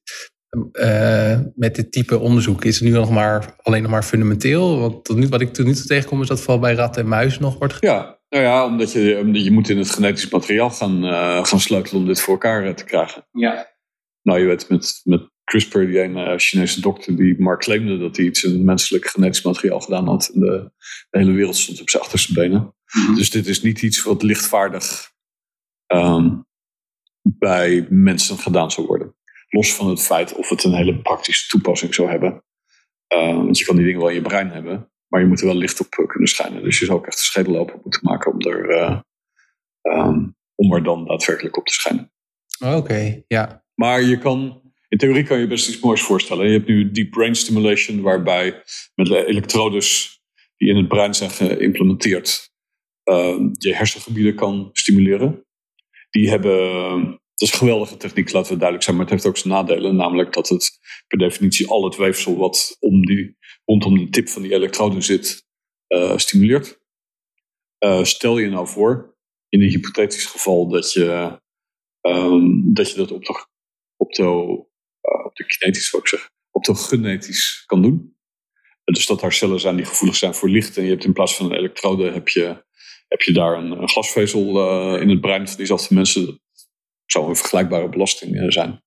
uh, met dit type onderzoek? Is het nu nog maar alleen nog maar fundamenteel? Want tot nu, wat ik tot nu toe tegenkom is dat vooral bij ratten en muizen nog wordt Ja, nou ja, omdat je, omdat je moet in het genetisch materiaal gaan, uh, gaan sleutelen om dit voor elkaar uh, te krijgen. Ja. Nou, je weet met, met CRISPR, die een Chinese dokter die maar claimde dat hij iets in menselijk genetisch materiaal gedaan had. En de, de hele wereld stond op zijn achterste benen. Mm -hmm. Dus dit is niet iets wat lichtvaardig um, bij mensen gedaan zou worden. Los van het feit of het een hele praktische toepassing zou hebben. Uh, want je kan die dingen wel in je brein hebben, maar je moet er wel licht op uh, kunnen schijnen. Dus je zou ook echt de schedel open moeten maken om er, uh, um, om er dan daadwerkelijk op te schijnen. Oké, okay, ja. Maar je kan, in theorie kan je best iets moois voorstellen. Je hebt nu deep brain stimulation, waarbij met elektrodes die in het brein zijn geïmplementeerd, ehm, je hersengebieden kan stimuleren. Die hebben dat is een geweldige techniek, laten we duidelijk zijn. Maar het heeft ook zijn nadelen. Namelijk dat het per definitie al het weefsel wat om die, rondom de tip van die elektrode zit, uh, stimuleert. Uh, stel je nou voor, in een hypothetisch geval, dat je, um, dat, je dat op de, op de, uh, op de kinetisch, zou ik zeggen, op de genetisch kan doen. dus dat er cellen zijn die gevoelig zijn voor licht. En je hebt in plaats van een elektrode heb je, heb je daar een, glasvezel in het brein van diezelfde mensen zou een vergelijkbare belasting eh, zijn.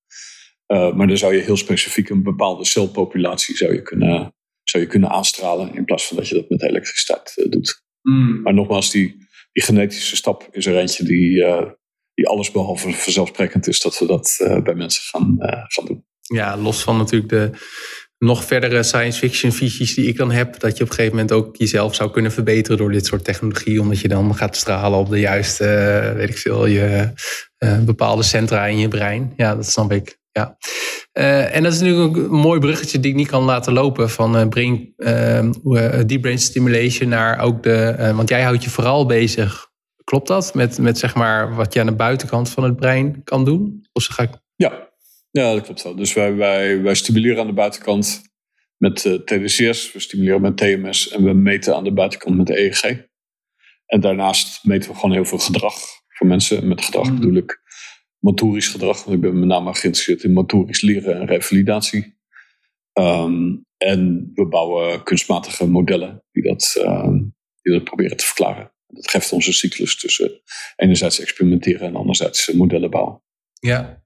Maar dan zou je heel specifiek een bepaalde celpopulatie zou je kunnen, zou je kunnen aanstralen. In plaats van dat je dat met elektriciteit uh, doet. Mm. Maar nogmaals, die, die genetische stap is er eentje die, uh, die alles behalve vanzelfsprekend is dat we dat bij mensen gaan, gaan doen. Ja, los van natuurlijk de nog verdere science fiction visies die ik dan heb. Dat je op een gegeven moment ook jezelf zou kunnen verbeteren door dit soort technologie. Omdat je dan gaat stralen op de juiste, weet ik veel, je uh, bepaalde centra in je brein. Ja, dat snap ik. Ja. Uh, en dat is natuurlijk ook een mooi bruggetje die ik niet kan laten lopen van uh, brain, deep brain stimulation naar ook de. want jij houdt je vooral bezig. Klopt dat? Met, met zeg maar wat je aan de buitenkant van het brein kan doen? Of ga ik... Ja, ja, dat klopt wel. Dus wij, wij, wij stimuleren aan de buitenkant met uh, TDCS, we stimuleren met TMS en we meten aan de buitenkant met de EEG. En daarnaast meten we gewoon heel veel gedrag voor mensen. Met gedrag mm. bedoel ik motorisch gedrag, want ik ben met name geïnteresseerd in motorisch leren en revalidatie. Um, en we bouwen kunstmatige modellen die dat, um, die dat proberen te verklaren. Dat geeft ons een cyclus tussen enerzijds experimenteren en anderzijds modellen bouwen. Ja,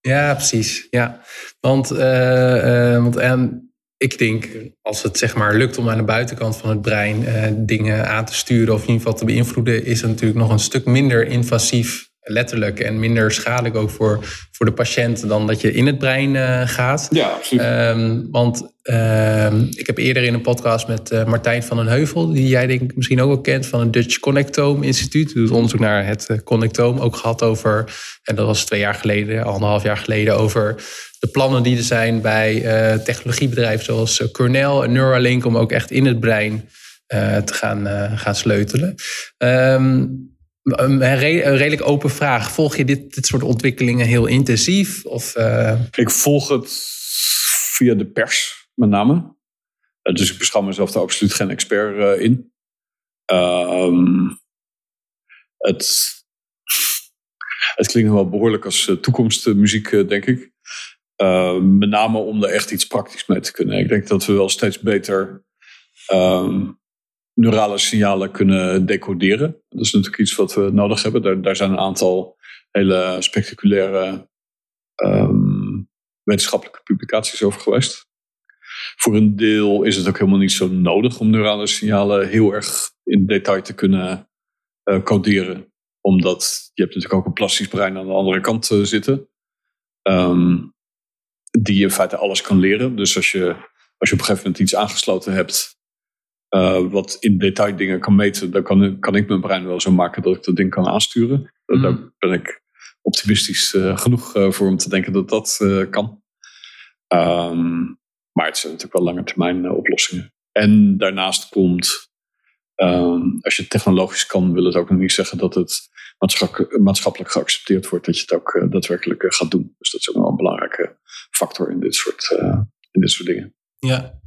ja, precies. Ja. Want, uh, uh, want en ik denk, als het zeg maar lukt om aan de buitenkant van het brein uh, dingen aan te sturen of in ieder geval te beïnvloeden, is het natuurlijk nog een stuk minder invasief letterlijk en minder schadelijk ook voor, voor de patiënt dan dat je in het brein uh, gaat. Ja, absoluut. Um, want uh, ik heb eerder in een podcast met uh, Martijn van den Heuvel, die jij denk ik misschien ook wel kent van het Dutch Connectome Instituut, die doet onderzoek naar het uh, connectoom, ook gehad over, en dat was twee jaar geleden, anderhalf jaar geleden, over de plannen die er zijn bij technologiebedrijven zoals Cornell en Neuralink om ook echt in het brein te gaan, gaan sleutelen. Um, een, redelijk open vraag. Volg je dit, dit soort ontwikkelingen heel intensief? Of, uh... Ik volg het via de pers, met name. Uh, dus ik beschouw mezelf daar absoluut geen expert uh, in. Ehm, het, het klinkt wel behoorlijk als toekomstmuziek, denk ik. Ehm, met name om er echt iets praktisch mee te kunnen. Ik denk dat we wel steeds beter ehm, neurale signalen kunnen decoderen. Dat is natuurlijk iets wat we nodig hebben. Daar, daar zijn een aantal hele spectaculaire ehm, wetenschappelijke publicaties over geweest. Voor een deel is het ook helemaal niet zo nodig om neurale signalen heel erg in detail te kunnen uh, coderen. Omdat je hebt natuurlijk ook een plastisch brein aan de andere kant uh, zitten. Um, die in feite alles kan leren. Dus als je, als je op een gegeven moment iets aangesloten hebt uh, wat in detail dingen kan meten, dan kan, kan ik mijn brein wel zo maken dat ik dat ding kan aansturen. Mm. Daar ben ik optimistisch uh, genoeg uh, voor om te denken dat dat kan. Um, maar het zijn natuurlijk wel lange termijn oplossingen. En daarnaast komt, um, als je het technologisch kan, wil het ook nog niet zeggen dat het maatschappelijk geaccepteerd wordt dat je het ook daadwerkelijk gaat doen. Dus dat is ook wel een belangrijke factor in dit soort, in dit soort dingen. Ja,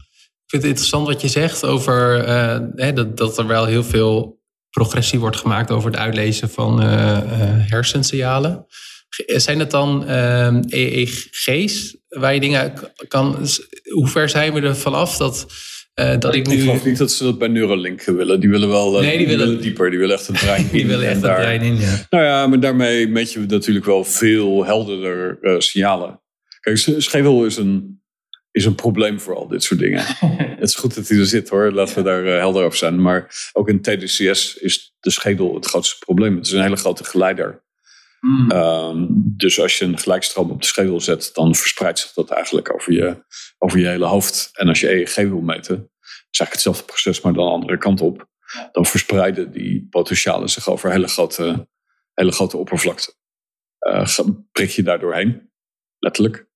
vind het interessant wat je zegt over hè, dat, dat er wel heel veel progressie wordt gemaakt over het uitlezen van hersensignalen. Zijn het dan EEG's waar je dingen kan. Hoe ver zijn we er vanaf dat dat ik, nu... ik geloof niet dat ze dat bij Neuralink willen. Die willen wel nee, die, die willen... dieper. Die willen echt het brein in. die willen echt het brein in, ja. Nou ja, maar daarmee meet je natuurlijk wel veel helderder signalen. Kijk, schedel is een, is een probleem voor al dit soort dingen. het is goed dat hij er zit hoor. Laten we daar helder over zijn. Maar ook in TDCS is de schedel het grootste probleem. Het is een hele grote geleider. Mm. Um, dus als je een gelijkstroom op de schedel zet, dan verspreidt zich dat eigenlijk over je, over je hele hoofd. En als je EEG wil meten, is eigenlijk hetzelfde proces, maar dan de andere kant op. Dan verspreiden die potentialen zich over hele grote, hele grote oppervlakte. Uh, prik je daar doorheen, letterlijk.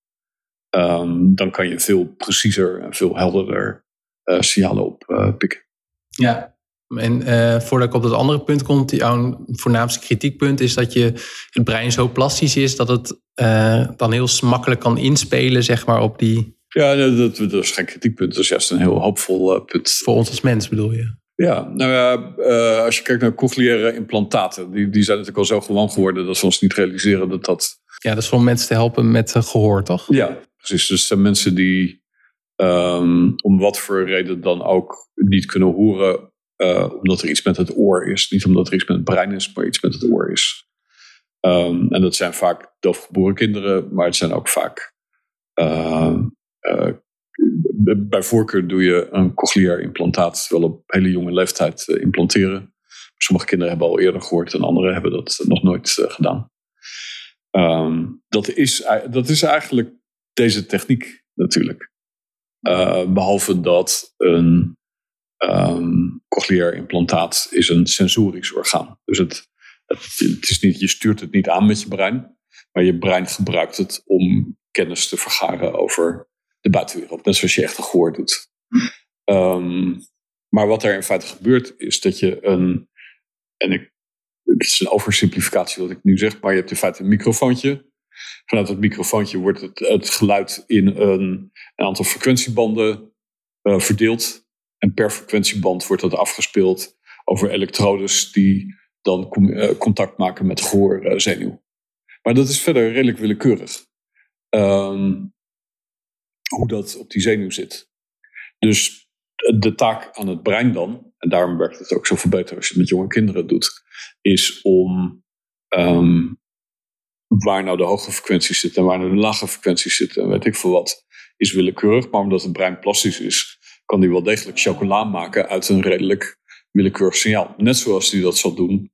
Um, dan kan je veel preciezer en veel helderder uh, signalen oppikken. Uh, ja, en uh, voordat ik op dat andere punt kom, jouw voornaamste kritiekpunt is dat je het brein zo plastisch is dat het uh, dan heel makkelijk kan inspelen, zeg maar, op die. Ja, dat, dat is geen kritiekpunt, dat is juist een heel hoopvol uh, punt. Voor ons als mens bedoel je? Ja, nou ja, als je kijkt naar cochleaire implantaten, die, die zijn natuurlijk al zo gewoon geworden dat we ons niet realiseren dat dat. Ja, dat is voor mensen te helpen met gehoor, toch? Ja, precies. Dus zijn mensen die um, om wat voor reden dan ook niet kunnen horen uh, omdat er iets met het oor is. Niet omdat er iets met het brein is, maar iets met het oor is. Um, en dat zijn vaak doofgeboren kinderen, maar het zijn ook vaak. Uh, uh, bij voorkeur doe je een cochleair implantaat wel op hele jonge leeftijd implanteren. Sommige kinderen hebben al eerder gehoord en anderen hebben dat nog nooit gedaan. Dat, is, dat is eigenlijk deze techniek natuurlijk. behalve dat een um, cochleair implantaat is een sensorisch orgaan. Dus het, het, is niet, je stuurt het niet aan met je brein, maar je brein gebruikt het om kennis te vergaren over de buitenwereld. Net zoals je echt een gehoor doet. Um, maar wat er in feite gebeurt, is dat je een. En ik, het is een oversimplificatie wat ik nu zeg, maar je hebt in feite een microfoontje. Vanuit dat microfoontje wordt het, het geluid in een, aantal frequentiebanden uh, verdeeld. En per frequentieband wordt dat afgespeeld over elektrodes die dan eh, contact maken met gehoorzenuw. Maar dat is verder redelijk willekeurig. Um, hoe dat op die zenuw zit. Dus de taak aan het brein dan, en daarom werkt het ook zoveel beter als je het met jonge kinderen doet, is om um, waar nou de hoge frequenties zitten en waar nou de lage frequenties zitten en weet ik veel wat, is willekeurig. Maar omdat het brein plastisch is, kan die wel degelijk chocola maken uit een redelijk willekeurig signaal. Net zoals die dat zal doen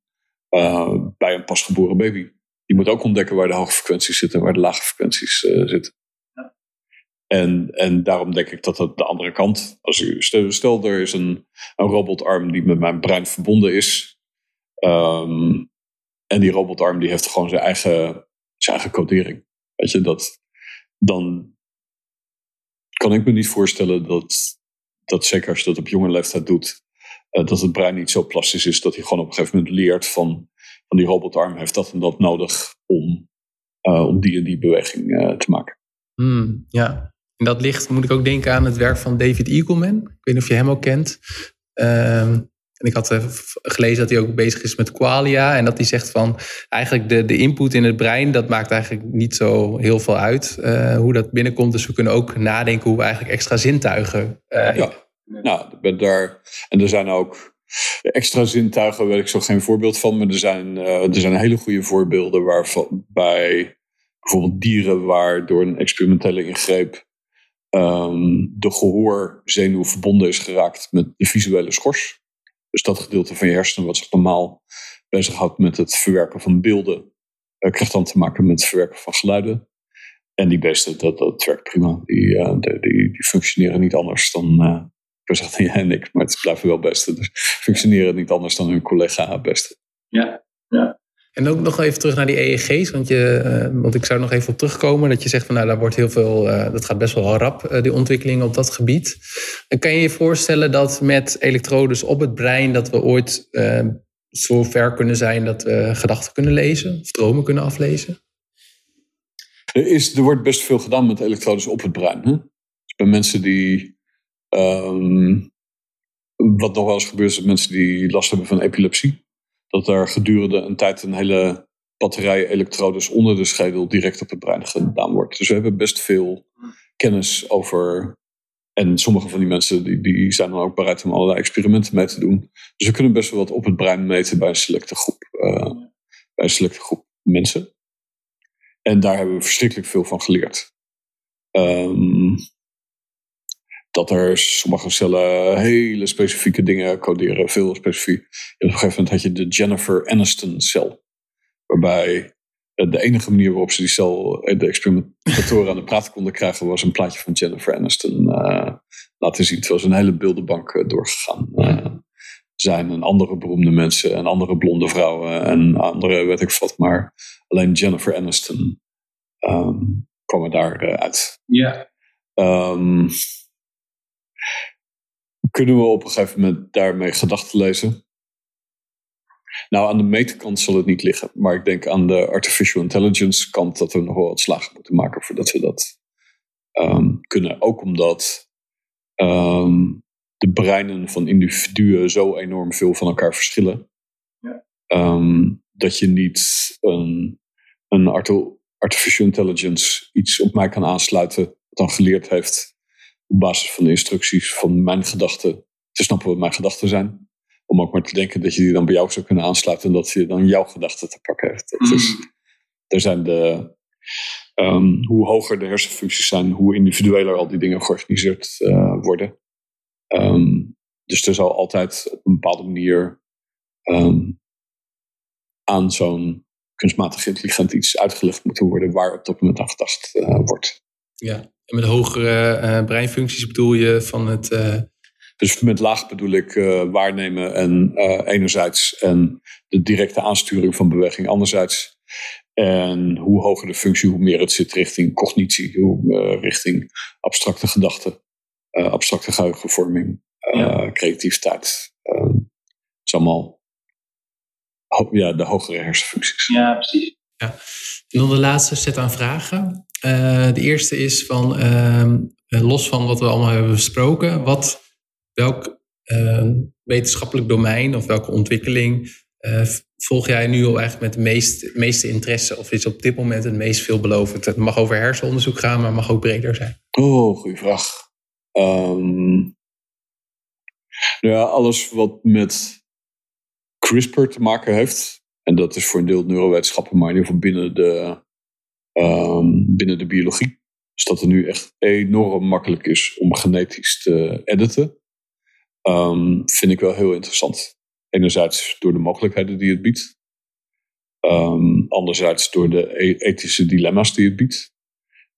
uh, bij een pasgeboren baby. Die moet ook ontdekken waar de hoge frequenties zitten en waar de lage frequenties uh, zitten. Ja. En, en daarom denk ik dat dat de andere kant, als u stel, stel er is een, een robotarm die met mijn brein verbonden is. Um, en die robotarm die heeft gewoon zijn eigen, zijn eigen codering. Weet je, dat, dan kan ik me niet voorstellen dat, dat zeker als je dat op jonge leeftijd doet, uh, dat het brein niet zo plastisch is dat hij gewoon op een gegeven moment leert van, van die robotarm heeft dat en dat nodig om, uh, om die en die beweging uh, te maken. Hmm, ja, en dat ligt, moet ik ook denken aan het werk van David Eagleman. Ik weet niet of je hem ook kent. Ehm, En ik had gelezen dat hij ook bezig is met qualia. En dat hij zegt van eigenlijk de, de input in het brein, dat maakt eigenlijk niet zo heel veel uit hoe dat binnenkomt. Dus we kunnen ook nadenken hoe we eigenlijk extra zintuigen. ja, nou, daar, en er zijn ook extra zintuigen, weet ik zo geen voorbeeld van. Maar er zijn, er zijn hele goede voorbeelden waarbij bijvoorbeeld dieren waar door een experimentele ingreep um, de gehoorzenuw verbonden is geraakt met de visuele schors. Dus dat gedeelte van je hersenen wat zich normaal bezighoudt met het verwerken van beelden, uh, krijgt dan te maken met het verwerken van geluiden. En die beesten, dat, dat werkt prima. Die, uh, die, die, functioneren niet anders dan, uh, ik zeg jij en ik, maar het blijven wel besten. Dus functioneren niet anders dan hun collega-besten. Ja, ja. En ook nog even terug naar die EEG's, want, je, eh, want ik zou nog even op terugkomen. Dat je zegt van nou, daar wordt heel veel, uh, dat gaat best wel rap, uh, die ontwikkeling op dat gebied. En kan je je voorstellen dat met elektrodes op het brein, dat we ooit zo ver kunnen zijn dat we gedachten kunnen lezen, of dromen kunnen aflezen? Er, is, er wordt best veel gedaan met elektrodes op het brein. Hè? Bij mensen die. Um, wat nog wel eens gebeurt, is mensen die last hebben van epilepsie dat er gedurende een tijd een hele batterij elektrodes onder de schedel direct op het brein gedaan wordt. Dus we hebben best veel kennis over. En sommige van die mensen die, die zijn dan ook bereid om allerlei experimenten mee te doen. Dus we kunnen best wel wat op het brein meten bij een selecte groep, uh, bij een selecte groep mensen. En daar hebben we verschrikkelijk veel van geleerd. Um, dat er sommige cellen hele specifieke dingen coderen, veel specifiek. op een gegeven moment had je de Jennifer Aniston cel, waarbij de enige manier waarop ze die cel, de experimentatoren aan de praat konden krijgen, was een plaatje van Jennifer Aniston uh, laten zien. Het was een hele beeldenbank uh, doorgegaan. Uh, zijn en andere beroemde mensen en andere blonde vrouwen en andere weet ik wat, maar alleen Jennifer Aniston um, kwam er daar uit. Ja. Um, kunnen we op een gegeven moment daarmee gedachten lezen? Nou, aan de meterkant zal het niet liggen. Maar ik denk aan de artificial intelligence kant dat we nog wel wat slagen moeten maken voordat we dat um, kunnen. Ook omdat um, de breinen van individuen zo enorm veel van elkaar verschillen. Ja. Um, dat je niet een, een artificial intelligence iets op mij kan aansluiten. wat dan geleerd heeft op basis van de instructies van mijn gedachten te snappen wat mijn gedachten zijn. Om ook maar te denken dat je die dan bij jou zou kunnen aansluiten en dat je dan jouw gedachten te pakken heeft. Dat is, mm. er zijn de, um, hoe hoger de hersenfuncties zijn, hoe individueler al die dingen georganiseerd uh, worden. Um, dus er zal altijd op een bepaalde manier um, aan zo'n kunstmatig intelligent iets uitgelegd moeten worden waar op dat moment aan gedacht uh, wordt. Ja, en met hogere uh, breinfuncties bedoel je van het. Uh... Dus met laag bedoel ik uh, waarnemen en enerzijds en de directe aansturing van beweging anderzijds. En hoe hoger de functie, hoe meer het zit richting cognitie, hoe, richting abstracte gedachten, abstracte geheugenvorming, ja. creativiteit. Het is allemaal ja, de hogere hersenfuncties. Ja, precies. Ja. En dan de laatste set aan vragen. Uh, de eerste is van, uh, los van wat we allemaal hebben besproken, wat, welk uh, wetenschappelijk domein of welke ontwikkeling eh, volg jij nu al eigenlijk met de meest, meeste interesse of is op dit moment het meest veelbelovend? Het mag over hersenonderzoek gaan, maar mag ook breder zijn. Oh, goede vraag. Um, ja, alles wat met CRISPR te maken heeft, en dat is voor een deel neurowetenschappen, maar in ieder geval binnen de um, binnen de biologie. Dus dat het nu echt enorm makkelijk is om genetisch te editen. Um, vind ik wel heel interessant. Enerzijds door de mogelijkheden die het biedt. Um, anderzijds door de e-, ethische dilemma's die het biedt.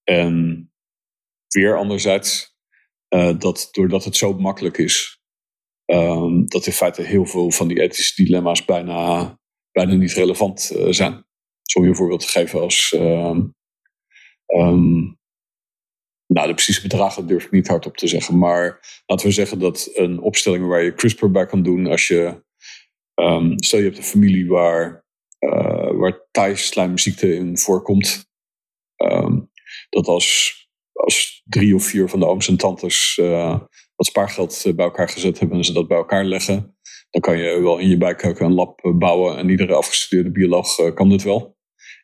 En weer anderzijds uh, dat doordat het zo makkelijk is, dat in feite heel veel van die ethische dilemma's bijna, bijna niet relevant uh, zijn om je voorbeeld te geven als. Um, um, nou, de precieze bedragen durf ik niet hardop te zeggen. Maar laten we zeggen dat een opstelling waar je CRISPR bij kan doen. Als je. Um, stel je hebt een familie waar. Uh, waar Thai-slijmziekte in voorkomt. dat als, als drie of vier van de ooms en tantes. Uh, wat spaargeld bij elkaar gezet hebben en ze dat bij elkaar leggen dan kan je wel in je bijkeuken een lab bouwen en iedere afgestudeerde bioloog kan dit wel.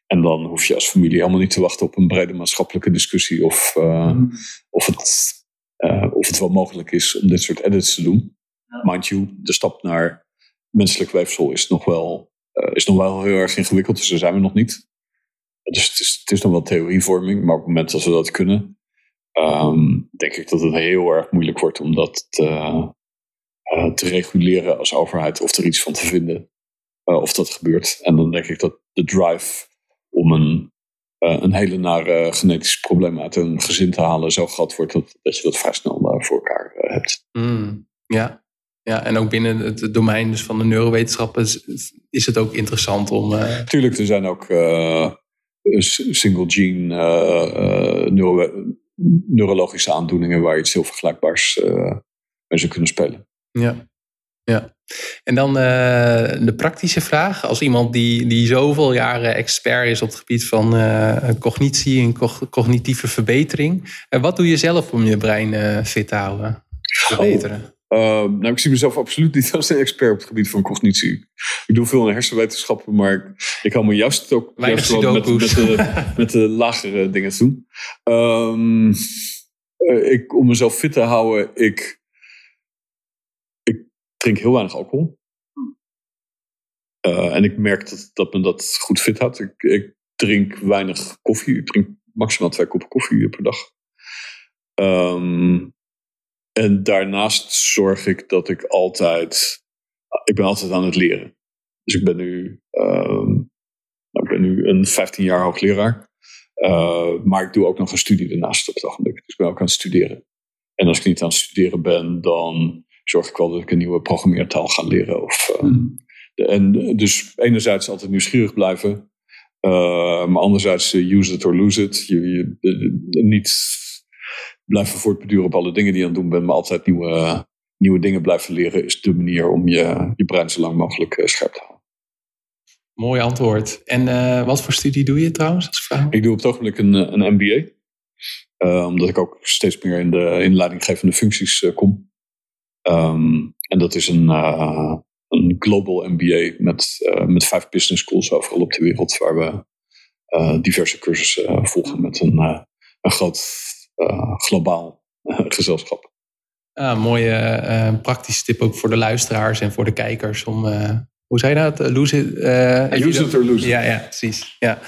En dan hoef je als familie helemaal niet te wachten op een brede maatschappelijke discussie of, mm. of, het, of het wel mogelijk is om dit soort edits te doen. Mind you, de stap naar menselijk weefsel is nog wel, is nog wel heel erg ingewikkeld, dus daar zijn we nog niet. Dus het is, het is nog wel theorievorming, maar op het moment dat we dat kunnen, ehm, denk ik dat het heel erg moeilijk wordt om dat te, te reguleren als overheid of er iets van te vinden of dat gebeurt. En dan denk ik dat de drive om een, uh, een hele nare genetische probleem uit een gezin te halen zo groot wordt dat, dat je dat vrij snel voor elkaar hebt. Mm, ja. Ja, en ook binnen het domein dus van de neurowetenschappen is, is het ook interessant om. Tuurlijk, er zijn ook single gene uh, neuro neurologische aandoeningen waar je iets heel vergelijkbaars mee zou kunnen spelen. Ja, ja. En dan de praktische vraag. Als iemand die, die zoveel jaren expert is op het gebied van cognitie en cognitieve verbetering. wat doe je zelf om je brein fit te houden? Verbeteren? Oh. Uh, nou, ik zie mezelf absoluut niet als een expert op het gebied van cognitie. Ik doe veel in hersenwetenschappen, maar ik, ik hou me juist ook juist met, met, de, met de lagere dingen te doen. Um, ik, om mezelf fit te houden, ik drink heel weinig alcohol. Uh, en ik merk dat, dat me dat goed fit houdt. Ik, ik drink weinig koffie. Ik drink maximaal twee koppen koffie per dag. Um, en daarnaast zorg ik dat ik altijd. Ik ben altijd aan het leren. Dus ik ben nu, uh, ik ben nu een 15 jaar hoogleraar. Uh, maar ik doe ook nog een studie daarnaast op het ogenblik. Dus ik ben ook aan het studeren. En als ik niet aan het studeren ben, dan zorg ik wel dat ik een nieuwe programmeertaal ga leren. Of, uh, de, en dus enerzijds altijd nieuwsgierig blijven. Uh, maar anderzijds use it or lose it. Je, je, niet blijven voortbeduren op alle dingen die je aan het doen bent, maar altijd nieuwe, nieuwe dingen blijven leren is de manier om je, je brein zo lang mogelijk eh, scherp te houden. Mooi antwoord. En uh, wat voor studie doe je trouwens als vrouw? Ik doe op het ogenblik een, eh, een MBA. Uh, omdat ik ook steeds meer in de, in leidinggevende functies uh, kom. Um, en dat is een, een global MBA met, met vijf business schools overal op de wereld. Waar we diverse cursussen volgen met een, een groot eh, globaal eh, gezelschap. Ah, mooie uh, praktische tip ook voor de luisteraars en voor de kijkers om hoe zei je dat? Lose it, uh, use it or lose it. Ja, ja precies. Ja.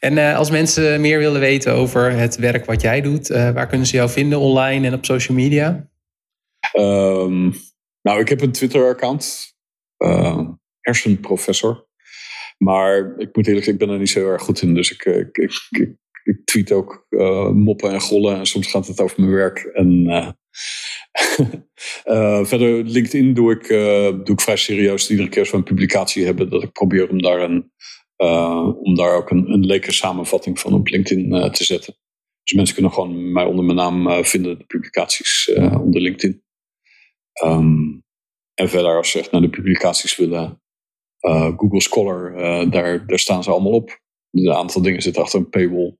En uh, als mensen meer willen weten over het werk wat jij doet, uh, waar kunnen ze jou vinden online en op social media? Um, nou, ik heb een Twitter-account, hersenprofessor. Maar ik moet eerlijk zeggen, ik ben er niet zo heel erg goed in. Dus ik, ik, ik, ik tweet ook uh, moppen en gollen en soms gaat het over mijn werk. En uh, uh, verder LinkedIn doe ik, doe ik vrij serieus. Iedere keer als we een publicatie hebben, dat ik probeer om daar, een, om daar ook een, een leke samenvatting van op LinkedIn te zetten. Dus mensen kunnen gewoon mij onder mijn naam vinden, de publicaties onder LinkedIn. Um, en verder als ze echt naar de publicaties willen, Google Scholar, daar, daar staan ze allemaal op. Een aantal dingen zitten achter een paywall.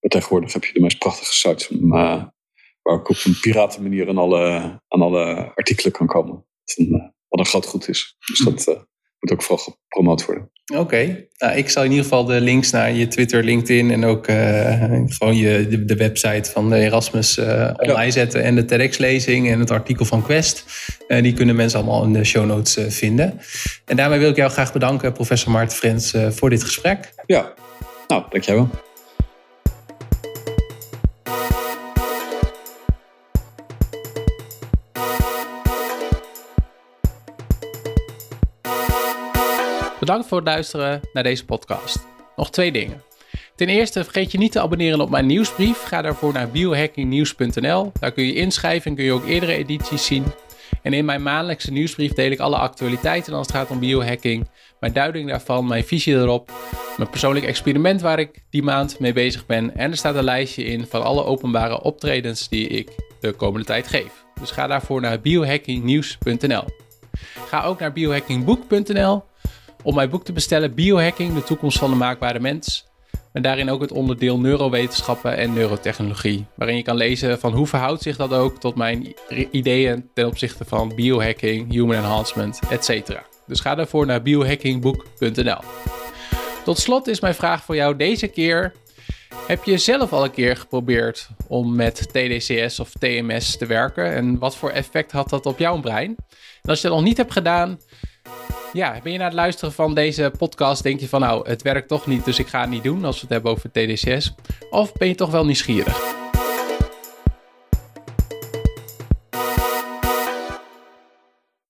Maar tegenwoordig heb je de meest prachtige sites uh, waar ik op een piratenmanier aan alle, aan alle artikelen kan komen. Wat een, wat een groot goed is. Dus dat uh, moet ook vooral gepromoot worden. Oké, nou, ik zal in ieder geval de links naar je Twitter, LinkedIn en ook gewoon je, de, de, website van de Erasmus online zetten. En de TEDx-lezing en het artikel van Quest. die kunnen mensen allemaal in de show notes vinden. En daarmee wil ik jou graag bedanken, professor Maarten Frens, voor dit gesprek. Ja, nou, dankjewel. Bedankt voor het luisteren naar deze podcast. Nog twee dingen. Ten eerste vergeet je niet te abonneren op mijn nieuwsbrief. Ga daarvoor naar biohackingnieuws.nl. Daar kun je inschrijven en kun je ook eerdere edities zien. En in mijn maandelijkse nieuwsbrief deel ik alle actualiteiten als het gaat om biohacking. Mijn duiding daarvan, mijn visie erop, mijn persoonlijk experiment waar ik die maand mee bezig ben. En er staat een lijstje in van alle openbare optredens die ik de komende tijd geef. Dus ga daarvoor naar biohackingnieuws.nl. Ga ook naar biohackingboek.nl om mijn boek te bestellen Biohacking, de toekomst van de maakbare mens. maar daarin ook het onderdeel neurowetenschappen en neurotechnologie, waarin je kan lezen van hoe verhoudt zich dat ook tot mijn ideeën ten opzichte van biohacking, human enhancement, etc. Dus ga daarvoor naar biohackingboek.nl. Tot slot is mijn vraag voor jou deze keer: heb je zelf al een keer geprobeerd om met TDCS of TMS te werken en wat voor effect had dat op jouw brein? En als je dat nog niet hebt gedaan, ja, ben je na het luisteren van deze podcast, denk je van nou, het werkt toch niet, dus ik ga het niet doen als we het hebben over TDCS? Of ben je toch wel nieuwsgierig?